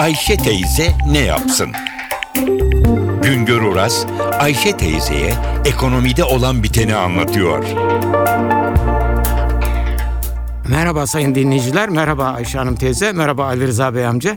Ayşe teyze ne yapsın? Güngör Oras, Ayşe teyzeye ekonomide olan biteni anlatıyor. Merhaba sayın dinleyiciler, merhaba Ayşe Hanım teyze, merhaba Ali Rıza Bey amca.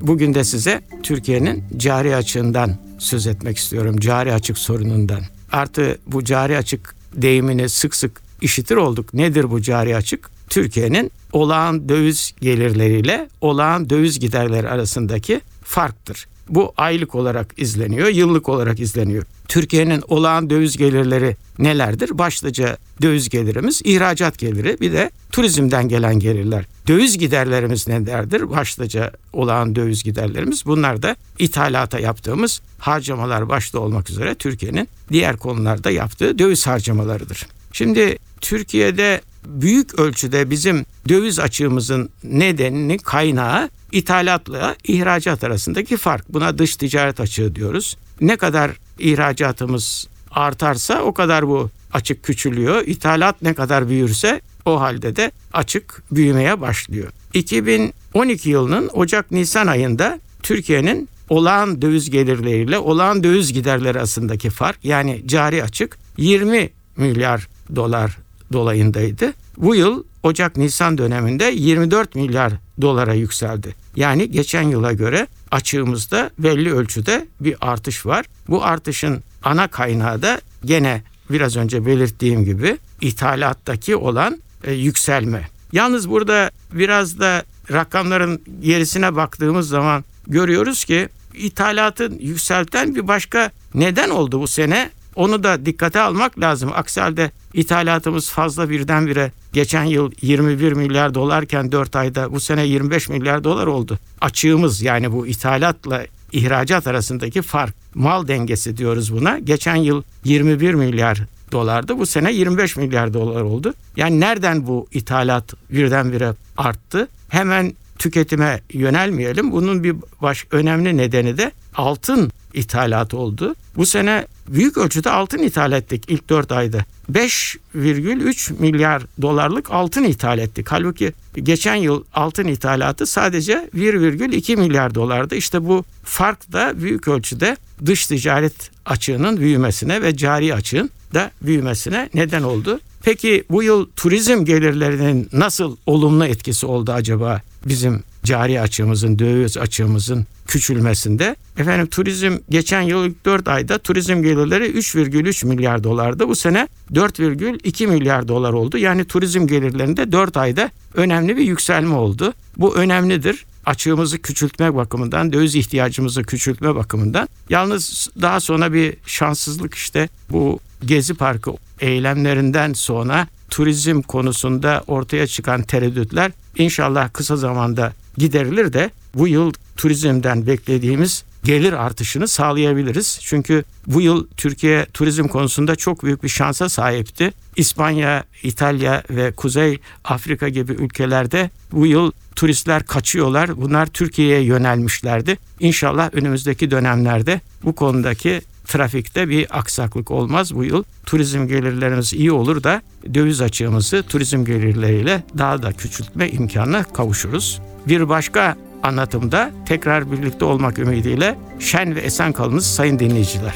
Bugün de size Türkiye'nin cari açığından söz etmek istiyorum, cari açık sorunundan. Artı bu cari açık deyimini sık sık işitir olduk. Nedir bu cari açık? Türkiye'nin olağan döviz gelirleriyle olağan döviz giderleri arasındaki farktır. Bu aylık olarak izleniyor, yıllık olarak izleniyor. Türkiye'nin olağan döviz gelirleri nelerdir? Başlıca döviz gelirimiz ihracat geliri bir de turizmden gelen gelirler. Döviz giderlerimiz nelerdir? Başlıca olağan döviz giderlerimiz bunlar da ithalata yaptığımız harcamalar başta olmak üzere Türkiye'nin diğer konularda yaptığı döviz harcamalarıdır. Şimdi Türkiye'de büyük ölçüde bizim döviz açığımızın nedenini kaynağı ithalatla ihracat arasındaki fark. Buna dış ticaret açığı diyoruz. Ne kadar ihracatımız artarsa o kadar bu açık küçülüyor. İthalat ne kadar büyürse o halde de açık büyümeye başlıyor. 2012 yılının Ocak-Nisan ayında Türkiye'nin olağan döviz gelirleriyle olağan döviz giderleri arasındaki fark yani cari açık 20 milyar dolar dolayındaydı. Bu yıl Ocak-Nisan döneminde 24 milyar dolara yükseldi. Yani geçen yıla göre açığımızda belli ölçüde bir artış var. Bu artışın ana kaynağı da gene biraz önce belirttiğim gibi ithalattaki olan e, yükselme. Yalnız burada biraz da rakamların gerisine baktığımız zaman görüyoruz ki ithalatın yükselten bir başka neden oldu bu sene. Onu da dikkate almak lazım. Aksi halde ithalatımız fazla birdenbire geçen yıl 21 milyar dolarken 4 ayda bu sene 25 milyar dolar oldu. Açığımız yani bu ithalatla ihracat arasındaki fark mal dengesi diyoruz buna. Geçen yıl 21 milyar dolardı. Bu sene 25 milyar dolar oldu. Yani nereden bu ithalat birdenbire arttı? Hemen tüketime yönelmeyelim. Bunun bir baş önemli nedeni de altın ithalat oldu. Bu sene büyük ölçüde altın ithal ettik ilk 4 ayda. 5,3 milyar dolarlık altın ithal ettik. Halbuki geçen yıl altın ithalatı sadece 1,2 milyar dolardı. İşte bu fark da büyük ölçüde dış ticaret açığının büyümesine ve cari açığın da büyümesine neden oldu. Peki bu yıl turizm gelirlerinin nasıl olumlu etkisi oldu acaba bizim cari açığımızın, döviz açığımızın küçülmesinde. Efendim turizm geçen yıl ilk 4 ayda turizm gelirleri 3,3 milyar dolardı. Bu sene 4,2 milyar dolar oldu. Yani turizm gelirlerinde 4 ayda önemli bir yükselme oldu. Bu önemlidir açığımızı küçültme bakımından, döviz ihtiyacımızı küçültme bakımından. Yalnız daha sonra bir şanssızlık işte bu Gezi Parkı eylemlerinden sonra turizm konusunda ortaya çıkan tereddütler inşallah kısa zamanda giderilir de bu yıl turizmden beklediğimiz gelir artışını sağlayabiliriz. Çünkü bu yıl Türkiye turizm konusunda çok büyük bir şansa sahipti. İspanya, İtalya ve Kuzey Afrika gibi ülkelerde bu yıl turistler kaçıyorlar. Bunlar Türkiye'ye yönelmişlerdi. İnşallah önümüzdeki dönemlerde bu konudaki trafikte bir aksaklık olmaz bu yıl. Turizm gelirlerimiz iyi olur da döviz açığımızı turizm gelirleriyle daha da küçültme imkanına kavuşuruz. Bir başka anlatımda tekrar birlikte olmak ümidiyle şen ve esen kalınız sayın dinleyiciler.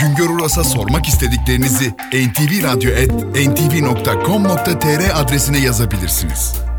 Güngör Uras'a sormak istediklerinizi ntvradio.com.tr adresine yazabilirsiniz.